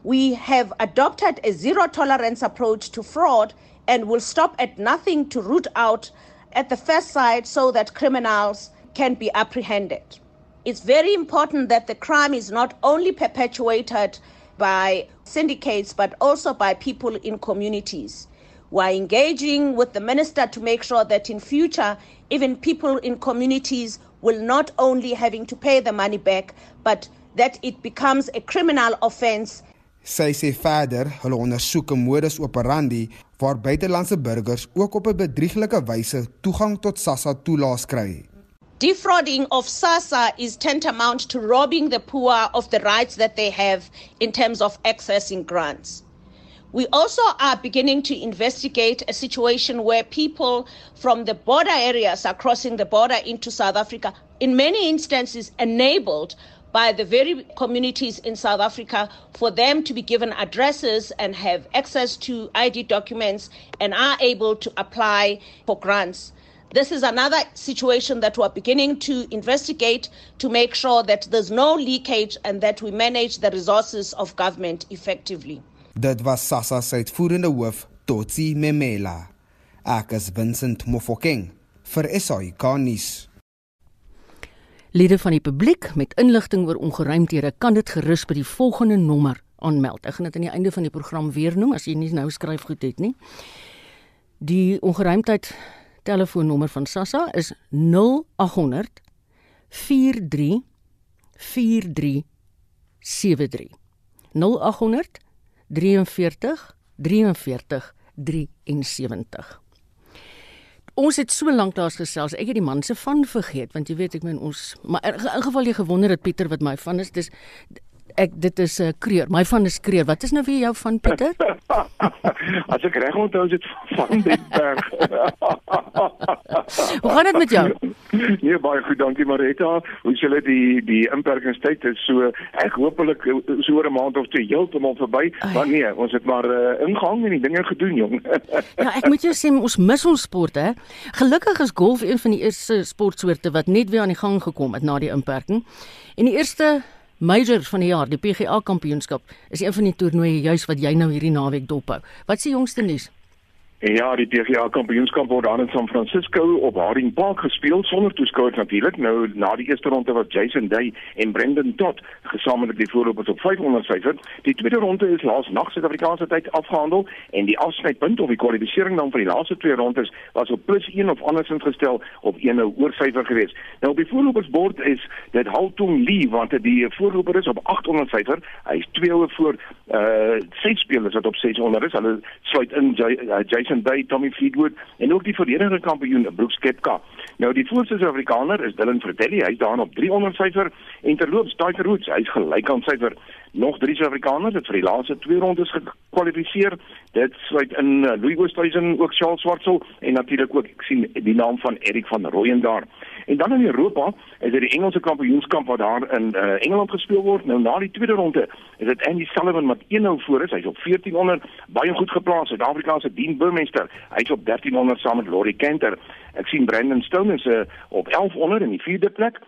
We have adopted a zero tolerance approach to fraud and will stop at nothing to root out at the first sight so that criminals can be apprehended. It's very important that the crime is not only perpetuated by syndicates but also by people in communities. We're engaging with the minister to make sure that in future, even people in communities will not only having to pay the money back, but that it becomes a criminal offence. Sy sê verder, hulle ondersoek 'n modus operandi waar buitelandse burgers ook op 'n bedrieglike wyse toegang tot SASSA toelaas kry. Defrauding of SASSA is tantamount to robbing the poor of the rights that they have in terms of accessing grants. We also are beginning to investigate a situation where people from the border areas are crossing the border into South Africa, in many instances enabled by the very communities in South Africa for them to be given addresses and have access to ID documents and are able to apply for grants. This is another situation that we're beginning to investigate to make sure that there's no leakage and that we manage the resources of government effectively. Dit was SASSA se uitvoerende hoof, Totsi Memela. Ek is Vincent Mofokeng vir SAK nuus. Lede van die publiek met inligting oor ongeruimthede kan dit gerus by die volgende nommer aanmeld. Ek gaan dit aan die einde van die program weer noem as jy nie nou skryf goed het nie. Die ongeruimtheid telefoonnommer van SASSA is 0800 43 43 73. 0800 43 43 73 ons het so lank daar gesels. Ek het die man se van vergeet want jy weet ek meen ons maar in, geval jy gewonder het Pieter wat my van is dis ek dit is 'n uh, kreer. My van is kreer. Wat is nou weer jou van Pieter? As ek reg onthou is dit van berg. Hoe gaan dit met jou? Nee, baie goed, dankie Marita. Hoe sê hulle die die inperkingstyd is so ek hopelik so oor 'n maand of twee heeltemal verby. Maar nee, ons het maar uh, ingehang en die dinge gedoen, jong. ja, ek moet jou sê ons mis ons sport hè. Gelukkig is golf een van die eerste sportsoorte wat net weer aan die gang gekom het na die inperking. En die eerste major van die jaar, die PGA kampioenskap, is een van die toernooie juis wat jy nou hierdie naweek dophou. Wat is die jongste nuus? Ja, die PGA Kampioenskap word aan in San Francisco op Harding Park gespeel sonder toeskouers natuurlik. Nou na die eerste ronde was Jason Day en Brendan Todd gesamentlik die voorlopers op 500 syfer. Die tweede ronde is laas nag Suid-Afrikaanse tyd afgehandel en die afsnypunt of die kwalifikasie dan vir die laaste twee rondes was op plus 1 of andersins gestel op 1 nou oor syfer geweest. Nou op die voorlopersbord is dit Haltung Lee want die voorloper is op 800 syfer. Hy is twee oor voor uh ses spelers wat op 600 is. Hulle sluit in Jason Jason Day, Tommy Fleetwood en ook die verdedigende kampioen Brooks Koepka. Nou die voorste Suid-Afrikaner is Dylan Fratelli, hy's daar op 300 syfer en terloops Tiger Woods, hy's gelyk aan syfer. Nog drie Suid-Afrikaners het vir die laaste twee rondes gekwalifiseer. Dit sluit in uh, Louis Oosthuizen, ook Charles Swartsel en natuurlik ook ek sien die naam van Erik van Rooyen daar. En dan in Europa is dit die Engelse kampioenskap wat daar in uh, Engeland gespeel word. Nou na die tweede ronde is dit Andy Sullivan wat 1-0 voor is. Hy's op 1400, baie goed geplaas. Suid-Afrika se Dean Burmester, hy's op 1300 saam met Laurie Kenter. Ek sien Brandon Stone is uh, op 1100 in die vierde plek.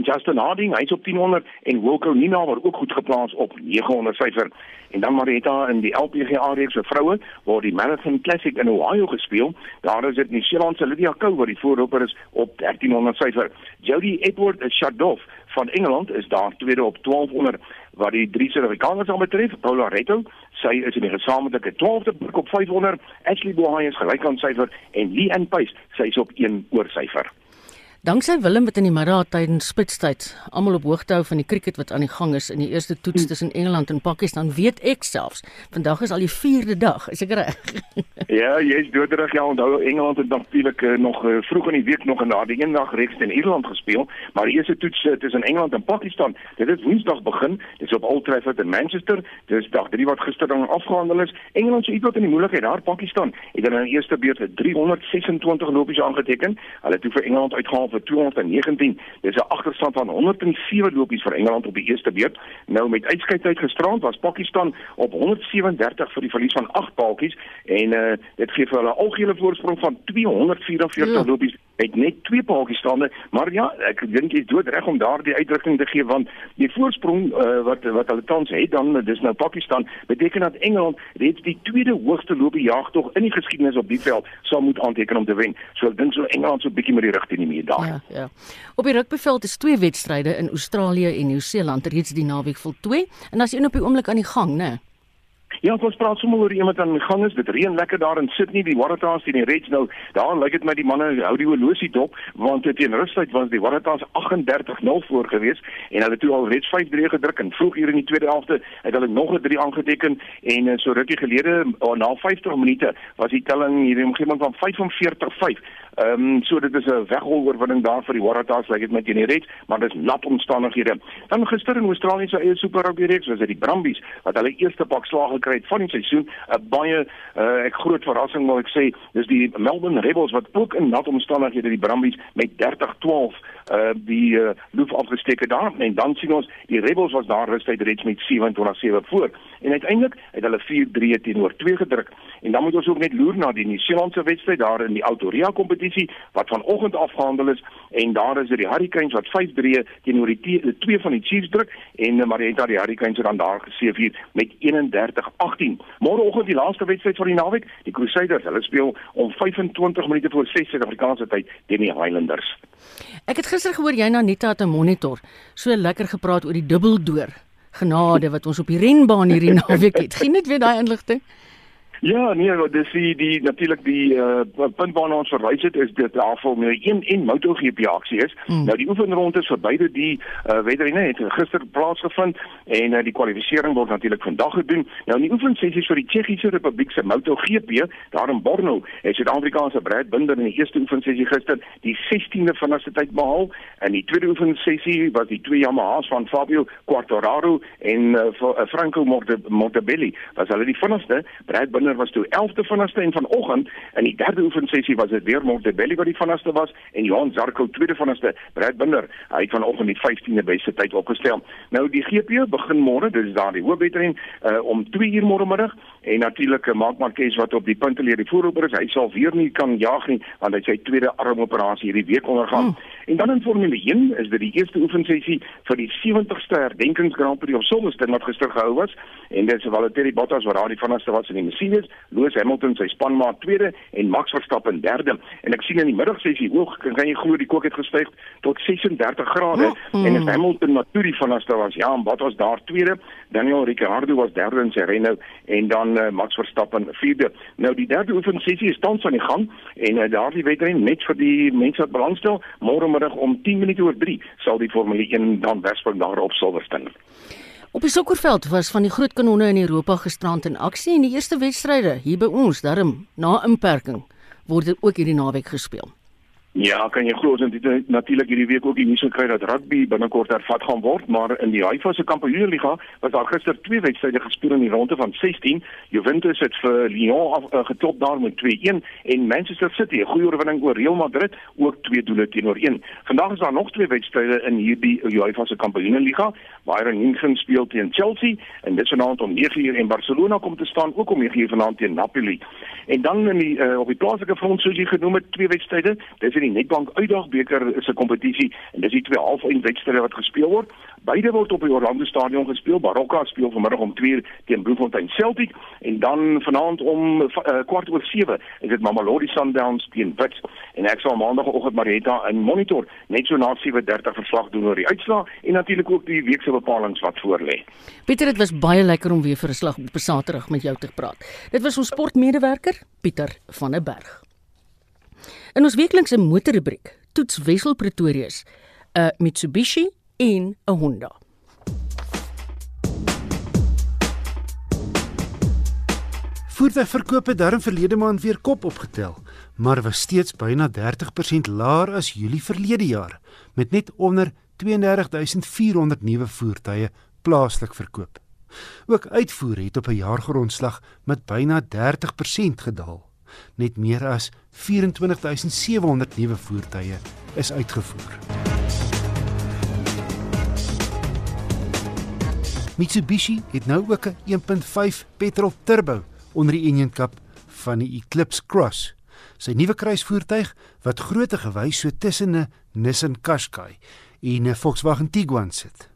Justin Harding, hy's op 1000 en Wilco Nina word ook goed geplaas op 900 syfer. En dan Marita in die LPGA reeks vir vroue waar die Marathon Classic in Ohio gespeel. Daar is dit New Zealand se Lydia Ko wat die voorloper is op 1300 syfer. Jody Edward Shadoff van Engeland is daar tweede op 1200 wat die drie Suid-Afrikaners aan betref. Paula Retto, sy is in die gesamentlike 12de plek op 500. Ashley Bohai is gelyk aan syfer en Lee Ann Pace, sy is op 1 oor syfer. Danksy Willem wat in die middag tydens spitstyd almal op hoogte hou van die cricket wat aan die gang is in die eerste toets tussen Engeland en Pakistan, weet ek selfs. Vandag is al die 4de dag, is ek reg? ja, jy's doodreg. Ja, onthou Engeland het natuurlik uh, nog uh, vroeg in die week nog in daardie eendag reeks in Ierland gespeel, maar die eerste toets uh, tussen Engeland en Pakistan, dit het Woensdag begin. Dit is op Old Trafford in Manchester. Dis dag 3 wat gister dan afgehandel is. Engeland se ietwat in die moeilikheid daar Pakistan. Het in die eerste beurt 326 lopies aangeteken. Hulle het toe vir Engeland uitgehaal vir 219. Dis 'n agterstand van 107 lopies vir Engeland op die eerste beurt. Nou met uitskeidtyd gisterand was Pakistan op 137 vir die verlies van 8 paaltjies en uh, dit gee vir hulle algehele voorsprong van 244 ja. lopies het net twee paaltjies staande, maar ja, ek dink jy's doodreg om daardie uitdrukking te gee want die voorsprong uh, wat wat hulle tans het dan dis nou Pakistan beteken dat Engeland reeds die tweede hoogste lopie jagtog in die geskiedenis op die veld sal moet aanteken om te wen. So ek dink so Engeland so 'n bietjie met die rigting nie meer daar. Ja, ja. Op die rugbyveld is twee wedstryde in Australië en Nieu-Seeland reeds die naweek voltooi en as een op die oomblik aan die gang, né? Nee. Ja, ons praat sommer oor iemand aan die gang is. Dit reën lekker daar in Sydney, die Waratahs teen die Reds nou. Daar lyk dit my die manne hou die horlosie dop want dit teen rustig was die Waratahs 38-0 voor gewees en hulle toe al Reds 5-3 gedruk en vroeg hier in die tweede helfte het hulle nog 'n 3 aangeteken en eh, so rukkie gelede oh, na 50 minute was die telling hier in omgewing van 45-5. Ehm um, so dit is 'n weghol oorwinning daar vir die Waratahs lyk dit met teen die Reds, maar dis nat omstandighede. Dan gister in Australië se eie Super Rugby reeks was dit die Brumbies wat hulle eerste pak slaag gekry het van die seisoen. 'n Baie uh, ek groot verrassing wil ek sê, dis die Melbourne Rebels wat ook in nat omstandighede die Brumbies met 30-12 uh die uh, loof afgesteek het daar en dan sien ons die Rebels was daar rustig reeds met 27-7 voor. En uiteindelik het hulle 4-3 teenoor 2 gedruk. En dan moet ons ook net loer na die Nieu-Seelandse wedstryd daar in die Autoria kompetisie wat vanoggend afgehandel is. En daar is dit die Hurricanes wat 5-3 teenoor die twee van die Chiefs druk. En uh, Marietta die Hurricanes het dan daar geseëvier met 31-18 môreoggend die laaste wedstryd van die naweek. Die Crusaders hulle speel om 25 minute voor 6 Suid-Afrikaanse tyd teen die Highlanders. Ek het gister gehoor jy na Nita te monitor. So lekker gepraat oor die dubbeldoor. Genade wat ons op die renbaan hierdie naweek het. Geen net weer daai inligting. Ja, nee, dis die, die natuurlik die uh, punt waarna ons verwys het is dit afval met 'n en MotoGP aksie is. Hmm. Nou die oefenronde vir beide die uh, wedrenne het gister plaasgevind en uh, die kwalifikasie word natuurlik vandag gedoen. Nou in die oefensessies vir die Tsjechiese Republiek se MotoGP daar in Brno het Suid-Afrikaanse Brad Binder in die eerste oefensessie gister die 16de vinnigste tyd behaal en die tweede oefensessie was die twee Yamahas van Fabio Quartararo en uh, Franco Mortabelli was hulle die vinnigste Brad Binder Turner was toe 11de vinnigste en vanoggend in die derde oefensessie was dit weer Montebelli wat die vinnigste was en Johan Zarco tweede vinnigste. Brad Binder, hy het vanoggend die 15de beste tyd opgestel. Nou die GP begin môre, dit is daar die hoofwedren uh, om 2 uur môre middag en natuurlik uh, Mark Marquez wat op die punte leer die voorloper is, hy sal weer nie kan jag nie want hy sy tweede armoperasie hierdie week ondergaan. Hmm. En dan in Formule 1 is dit die eerste oefensessie vir die 70ste herdenkings Grand Prix op Silverstone wat gister gehou was en dit is Valtteri Bottas wat daar die vinnigste was in die Mercedes is. Lewis Hamilton sy spanmaat tweede en Max Verstappen derde. En ek sien in die middagsessie ook kan jy glo die kook het gestyg tot 36 grade mm -hmm. en as Hamilton natuurlik van as daar was ja, wat was daar tweede? Daniel Ricciardo was derde in sy rennou en dan uh, Max Verstappen vierde. Nou die derde oefensessie is tans aan die gang en uh, daardie wedren net vir die mense wat belangstel, môre middag om 10 minute oor 3 sal die Formule 1 dan Wesburg daar op Silverstone. Op die sokkerveld was van die groot kanonne in Europa gisterand in aksie en die eerste wedstryde hier by ons, daarom na inperking, word dit ook hierdie naweek gespeel. Ja, kan jy glo ons het natuurlik hierdie week ook die nuus gekry dat rugby binnekort hervat gaan word, maar in die Haifa se Kampioenliga was daar gister twee wedstryde gespeel in die ronde van 16. Juventus het vir Lyon af, uh, geklop daar met 2-1 en Manchester City 'n goeie oorwinning oor Real Madrid, ook twee doele teenoor 1. Vandag is daar nog twee wedstryde in hierdie Haifa se Kampioenliga. Bayern München speel teen Chelsea en dit is vanaand om 9:00 en Barcelona kom te staan ook om 9:00 vanaand teen Napoli. En dan in die uh, op die plaaslike front soos jy genoem het, twee wedstryde. Dis in die Nedbank Uitdagbeker is 'n kompetisie en dis die twee halfeind wedstryde wat gespeel word. Beide word op die Orlando Stadion gespeel. Baroka speel vanmiddag om 2:00 teen Bloemfontein Celtic en dan vanaand om uh, kwart oor 7 is dit Mamelodi Sundowns teen Wits en ek sal maandagooggend Marietta in monitor net so na 7:30 verslag doen oor die uitslae en natuurlik ook die week se bepalinge wat voorlê. Pieter, dit was baie lekker om weer vir 'n slag op 'n Saterdag met jou te praat. Dit was ons sportmedewerker Pieter van der Berg. In ons weeklikse motorrubriek toets Wessel Pretorius 'n Mitsubishi en 'n Honda. Voertuigverkope het darm verlede maand weer kop opgetel, maar was steeds byna 30% laer as Julie verlede jaar, met net onder 32400 nuwe voertuie plaaslik verkoop. Ook uitvoer het op 'n jaargrondslag met byna 30% gedaal. Net meer as 24700 nuwe voertuie is uitgevoer. Mitsubishi het nou ook 'n 1.5 petrol turbo onder die engine kap van die Eclipse Cross. Sy nuwe kruisvoertuig wat grootte gewys so tussen 'n Nissan Qashqai en 'n Volkswagen Tiguan sit.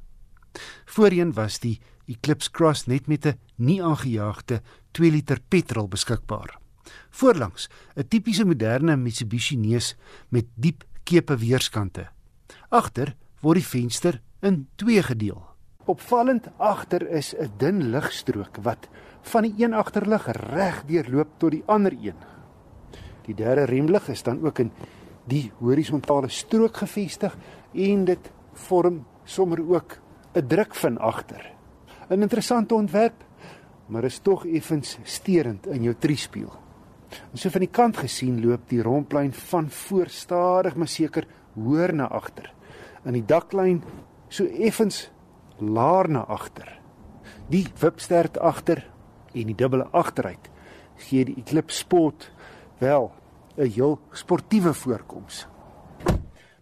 Voorheen was die Eclipse Cross net met 'n nie aangejaagde 2 liter petrol beskikbaar. Voorlangs 'n tipiese moderne Mitsubishi neus met diep kepe weerskante. Agter word die venster in twee gedeel. Opvallend agter is 'n dun ligstrook wat van die een agterlig reg deurloop tot die ander een. Die derde remlig is dan ook in die horisontale strook gefestig en dit vorm sommer ook 'n druk van agter. 'n Interessante ontwerp, maar is tog effens steurend in jou triespieël. En so van die kant gesien loop die rondplein van voor stadig maar seker hoër na agter. In die daklyn so effens laer na agter. Die wipstert agter en die dubbele agteruit gee die Eclipse Sport wel 'n heel sportiewe voorkoms.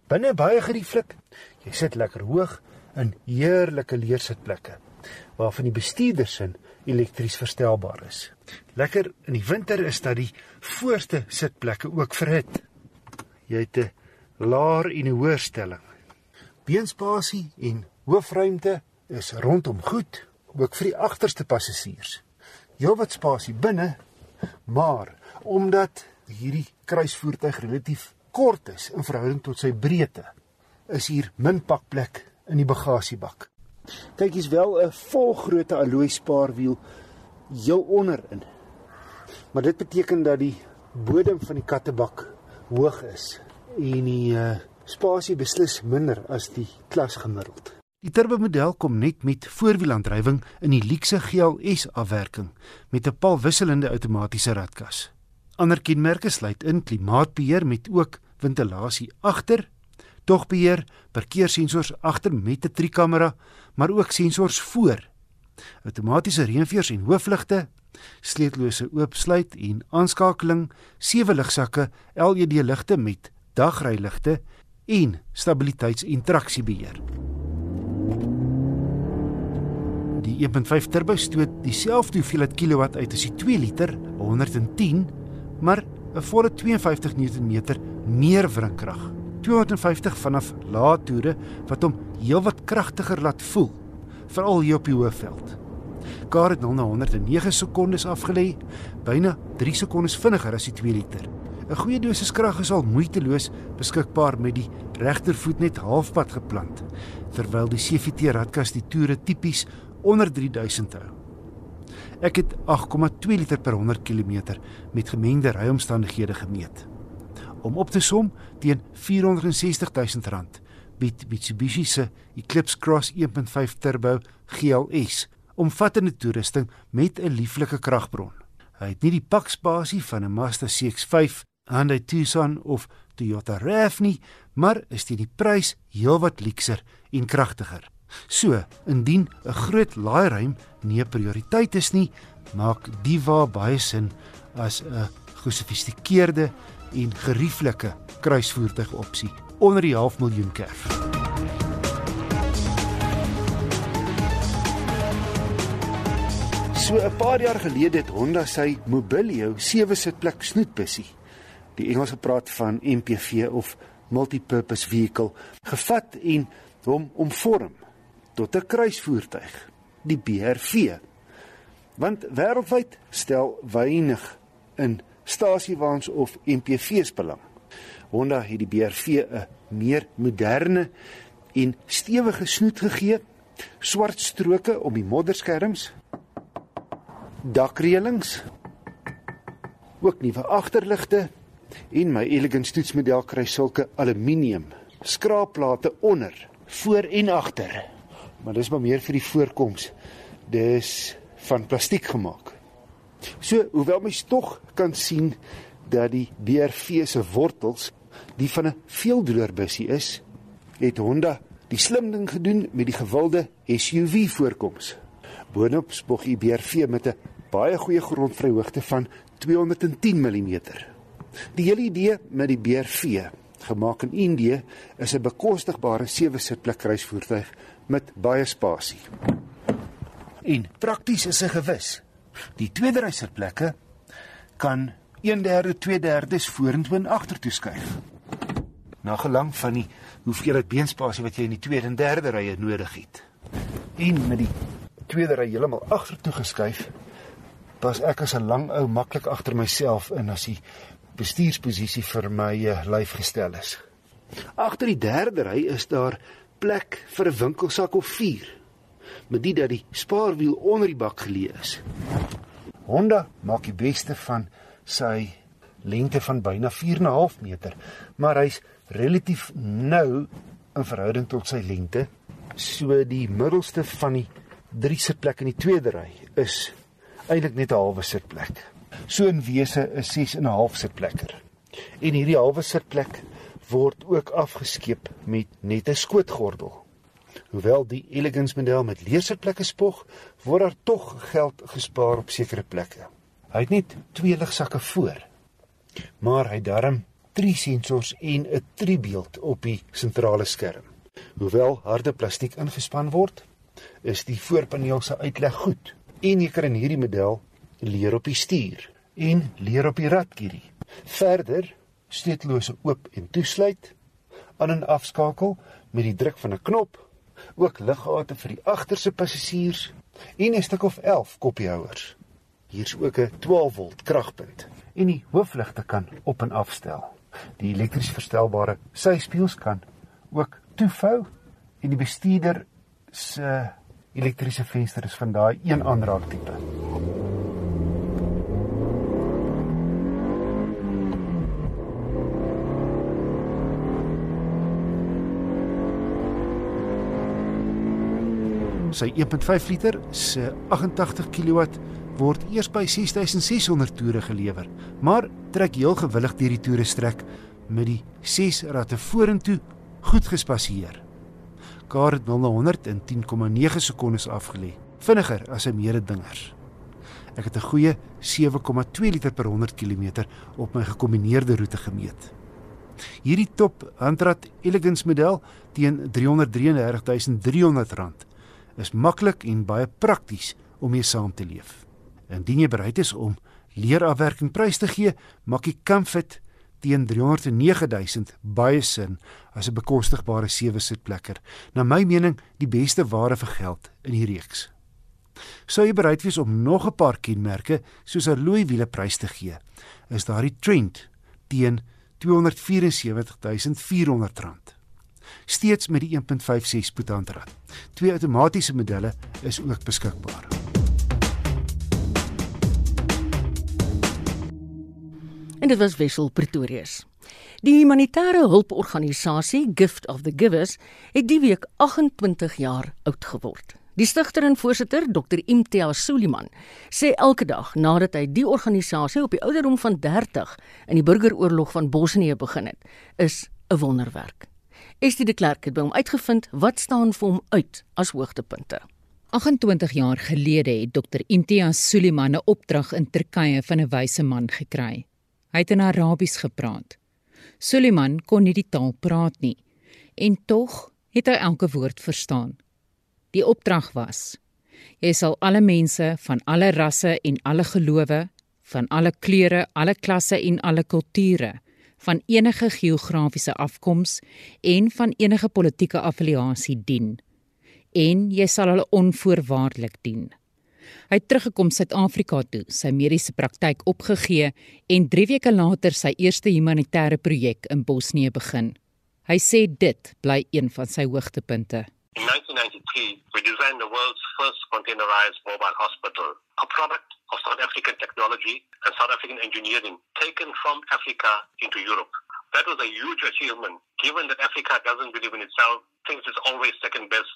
Binne baie gerieflik. Jy sit lekker hoog in heerlike leersitplekke waarvan die bestuurdersin elektries verstelbaar is. Lekker in die winter is dat die voorste sitplekke ook verhit. Jy het 'n laer en 'n hoër stelling. Beenspasie en hoofruimte is rondom goed, ook vir die agterste passasiers. Heelwat spasie binne, maar omdat hierdie kruisvoertuig relatief kort is in verhouding tot sy breedte, is hier min pakplek in die bagasiebak. Kyk, hier's wel 'n volgrootte alloy spaarwiel heel onderin. Maar dit beteken dat die bodem van die kattebak hoog is en die uh, spasie beslis minder as die klas gemiddeld. Die turbo model kom net met voorwielaandrywing in die luxe GLS afwerking met 'n palwisselende outomatiese ratkas. Ander kenmerke sluit in klimaatbeheer met ook ventilasie agter, togbeheer, parkeersensors agter met 'n trikamera, maar ook sensors voor. Outomatiese reënveers en hoofligte, sleutellose oopsluit en aanskakeling, sewe ligsakke, LED ligte met dagryligte en stabiliteits- en traksiebeheer. Die 1.5 turbo stoot dieselfde hoeveelheid kilowatt uit as die 2 liter, 110, maar 'n volle 52 Nm meer wringkrag. 250 vanaf lae toere wat hom heelwat kragtiger laat voel, veral hier op die hoofveld. Kar het 0 na 109 sekondes afgelê, byna 3 sekondes vinniger as die 2 liter. 'n Goeie dosis krag is al moeiteloos beskikbaar met die regtervoet net halfpad geplant, terwyl die CVT radkas die toere tipies onder 3000 hou. Ek het 8,2 liter per 100 km met gemengde ryomstandighede gemeet. Om op te som teen 460 000 rand bied Mitsubishi se Eclipse Cross 1.5 Turbo GLS omvattende toerusting met 'n lieflike kragbron. Hy het nie die pakspasie van 'n Mazda CX-5 Hyundai Tucson of Toyota RAV nie, maar is teen die prys heelwat luukser en kragtiger. So, indien 'n groot laairuim nie 'n prioriteit is nie, maak die wa baie sin as 'n gesofistikeerde en gerieflike kruisvoertuig opsie onder die half miljoen kerf. So 'n paar jaar gelede het Honda sy Mobilio 7-sitplek snoetbussie, die Engels gepraat van MPV of multipurpose vehicle, gevat en hom omvorm tot 'n kruisvoertuig, die BRV. Want wêreldwyd stel weinig in stasiewaans of MPV's belang. Honda het die BRV 'n meer moderne en stewige snoet gegee, swart stroke om die modderskerms, dakreëlings, ook nuwe agterligte en my elegant stoetsmodel kry sulke aluminium skraapplate onder, voor en agter. Maar dis maar meer vir die voorkoms. Dis van plastiek gemaak. So, hoewel mens tog kan sien dat die BRV se wortels die van 'n veeldroerbussie is, het Honda die slim ding gedoen met die gewilde SUV voorkoms. Boonop spog die BRV met 'n baie goeie grondvryhoogte van 210 mm. Die hele idee met die BRV, gemaak in Indië, is 'n bekostigbare sewe-sitplek reisvoertuig met baie spasie. En prakties is 'n gewis. Die tweede reisitplekke kan 1/3, 2/3 vorentoe en agtertoe skuif. Na gelang van die hoeveelheid beenspasie wat jy in die tweede en derde rye nodig het. En met die tweede ry heeltemal agtertoe geskuif, pas ek as 'n lang ou maklik agter myself in as die bestuursposisie vir my uh, lyf gestel is. Agter die derde ry is daar plek vir 'n winkelsak of 4 met dit dat die spaarwiel onder die bak geleë is. Honda maak die beste van sy lengte van byna 4.5 meter, maar hy's relatief nou in verhouding tot sy lengte. So die middelste van die drie sitplekke in die tweede ry is eintlik net 'n halwe sitplek. So in wese is 6 en 'n half sitplekker. En hierdie halwe sitplek word ook afgeskeep met net 'n skootgordel. Hoewel die elegance model met leersitplekke spog, word daar tog geld gespaar op sekere plekke. Hy het net twee ligsakke voor. Maar hy darm drie sensors en 'n driebeeld op die sentrale skerm. Hoewel harde plastiek ingespan word, is die voorpaneel se uitleg goed en jy kan in hierdie model leer op die stuur en leer op die ratkierie. Verder steetlose oop en toesluit, aan en afskakel met die druk van 'n knop, ook liggate vir die agterste passasiers en 'n stuk of 11 koppiehouers. Hier's ook 'n 12 volt kragpunt en die hoofligte kan op en afstel. Die elektries verstelbare syspieëls kan ook toevou en die bestuurder se elektriese venster is van daai een aanraak tipe. Sy 1.5 liter se 88 kW word eers by 6600 toere gelewer, maar trek heel gewillig deur die toere strek met die 6 ratte vorentoe goed gespasieer. Kar het 0 na 100 in 10,9 sekondes afgelê, vinniger as 'n mededingers. Ek het 'n goeie 7,2 liter per 100 km op my gekombineerde roete gemeet. Hierdie top handrat elegance model teen R333300 is maklik en baie prakties om mee saam te leef. Indien jy bereid is om leerafwerking prys te gee, maak die Comfort teen 309000 baie sin as 'n bekostigbare sewe sitplekker. Na my mening die beste ware vir geld in die reeks. Sou jy bereid wees om nog 'n paar kenmerke soos 'n looi wiele prys te gee, is daar die Trent teen 274400 rand steeds met die 1.56 spoedhandrat. Twee outomatiese modelle is ook beskikbaar. En dit was Wessel Pretorius. Die humanitêre hulporganisasie Gift of the Givers het die week 28 jaar oud geword. Die stigter en voorsitter, Dr Imtiaz Suliman, sê elke dag nadat hy die organisasie op die ouderdom van 30 in die burgeroorlog van Bosnië begin het, is 'n wonderwerk. Estie de Klerk het by hom uitgevind wat staan vir hom uit as hoogtepunte. 28 jaar gelede het Dr Imtiaz Suliman 'n opdrag in Turkye van 'n wyse man gekry. Hy het in Arabies gepraat. Suliman kon nie die taal praat nie en tog het hy elke woord verstaan. Die opdrag was: Jy sal alle mense van alle rasse en alle gelowe, van alle kleure, alle klasse en alle kulture van enige geografiese afkoms en van enige politieke affiliasie dien en jy sal hulle onvoorwaardelik dien. Hy het teruggekom Suid-Afrika toe, sy mediese praktyk opgegee en 3 weke later sy eerste humanitêre projek in Bosnië begin. Hy sê dit bly een van sy hoogtepunte. In 1993, we designed the world's first containerized mobile hospital, a product of South African technology and South African engineering taken from Africa into Europe. That was a huge achievement, given that Africa doesn't believe in itself, thinks it's always second best,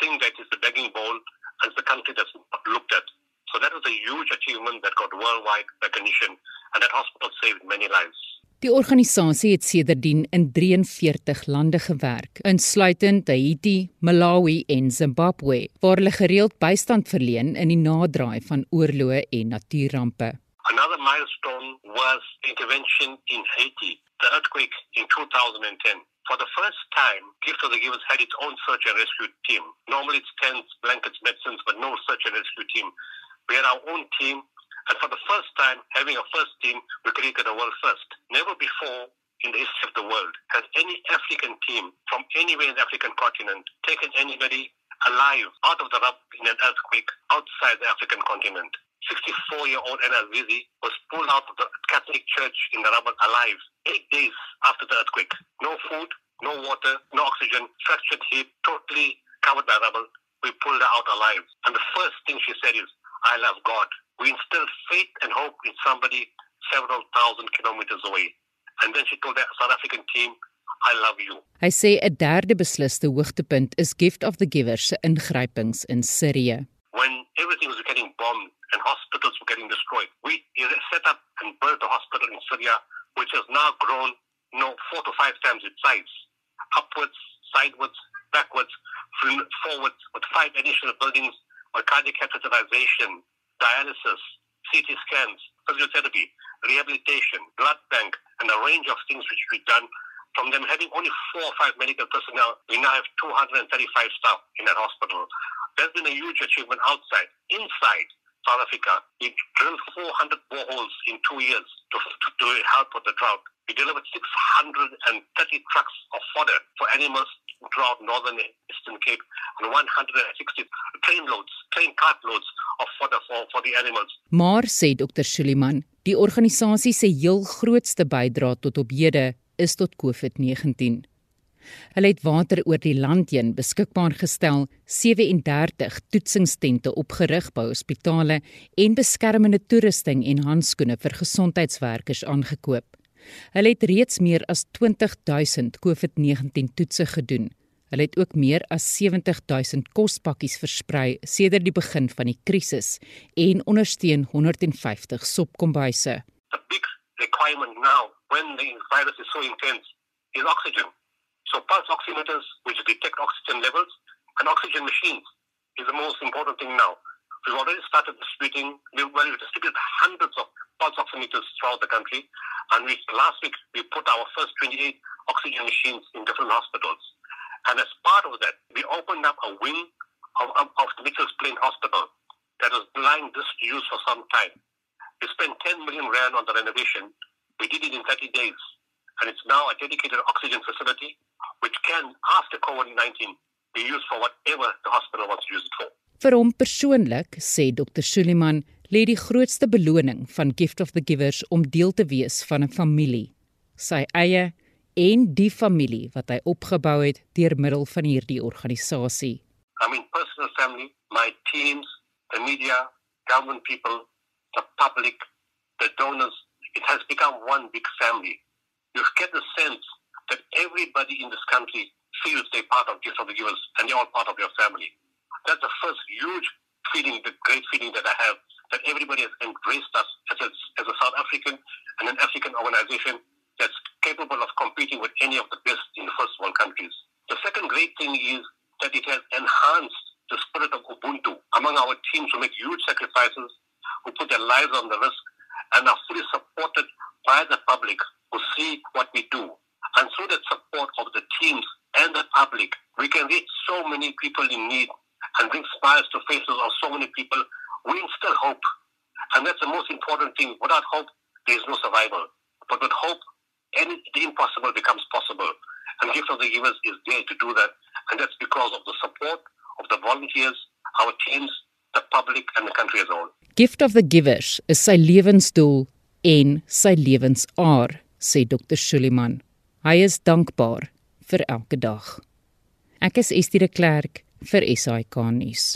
thinks that it's the begging bowl, and it's the country that's not looked at. So that was a huge achievement that got worldwide recognition, and that hospital saved many lives. Die organisasie het sedertdien in 43 lande gewerk, insluitend Haiti, Malawi en Zimbabwe, waar hulle gereeld bystand verleen in die naderdraai van oorloë en natuurrampe. Another milestone was intervention in Haiti, the earthquake in 2010. For the first time, Gift of the Givers had its own search and rescue team. Normally it's tents, blankets, medicines, but no search and rescue team. We had our own team, and for the first time, having a first team, we created a world first. Never before in the history of the world has any African team from anywhere in the African continent taken anybody alive out of the rub in an earthquake outside the African continent. 64-year-old Enal Vizi was pulled out of the Catholic Church in the rubble alive eight days after the earthquake. No food, no water, no oxygen, fractured hip, totally covered by rubble. We pulled her out alive. And the first thing she said is, I love God. We instilled faith and hope in somebody several thousand kilometers away. And then she told the South African team, I love you. Hy sê 'n derde besliste hoogtepunt is Gift of the Givers se ingrypings in Sirië. When everything was getting bombed and hospitals were getting destroyed, we set up and built a hospital in Syria, which has now grown, you know, four to five times its size, upwards, sideways, backwards, forwards, with five additional buildings, with cardiac catheterization, dialysis, CT scans, physiotherapy, rehabilitation, blood bank, and a range of things which we've done. From them having only four or five medical personnel, we now have 235 staff in that hospital. There's been a huge achievement outside. Inside South Africa, we drilled 400 boreholes in two years to, to, to help with the drought. We delivered 630 trucks of fodder for animals throughout northern eastern Cape and 160 train loads, train cart loads of fodder for, for the animals. Maar sê Dr. Suliman, die organisasie se heel grootste bydrae tot op hede is tot COVID-19. Hulle het water oor die land heen beskikbaar gestel, 37 toetsingstente opgerig by hospitale en beskermende toerusting en handskoene vir gesondheidswerkers aangekoop. Hulle het reeds meer as 20000 COVID-19 toetse gedoen. Hulle het ook meer as 70000 kospakkies versprei sedert die begin van die krisis en ondersteun 150 sopkombuise. The big requirement now when the virus is so intense is oxygen. So pulse oximeters, which detect oxygen levels, and oxygen machines is the most important thing now. We've already started distributing, well, we distributed hundreds of pulse oximeters throughout the country. And we, last week, we put our first 28 oxygen machines in different hospitals. And as part of that, we opened up a wing of, of, of the Mitchell's Plain Hospital that was lying disused for some time. We spent 10 million rand on the renovation. We did it in 30 days. And it's now a dedicated oxygen facility which can, after COVID-19, be used for whatever the hospital wants to use it for. Vir hom persoonlik, sê Dr. Suliman, lê die grootste beloning van Gift of the Givers om deel te wees van 'n familie, sy eie en die familie wat hy opgebou het deur middel van hierdie organisasie. I mean personal family, my teams, the media, government people, the public, the donors, it has become one big family. You get the sense that everybody in this country feels they're part of Gift of the Givers and they're all part of your family. That's the first huge feeling, the great feeling that I have, that everybody has embraced us as a, as a South African and an African organization that's capable of competing with any of the best in the first world countries. The second great thing is that it has enhanced the spirit of Ubuntu among our teams who make huge sacrifices, who put their lives on the risk, and are fully supported by the public who see what we do. And through that support of the teams and the public, we can reach so many people in need and bring smiles to faces of so many people. We instill hope. And that's the most important thing. Without hope, there is no survival. But with hope, any, the impossible becomes possible. And Gift of the Givers is there to do that. And that's because of the support of the volunteers, our teams, the public and the country as a whole. Gift of the Givers is sy lewensdoel en sy lewensaar, sê Dr. Suliman. Hy is dankbaar vir elke dag. Ek is Estie de Klerk vir SAK nuus.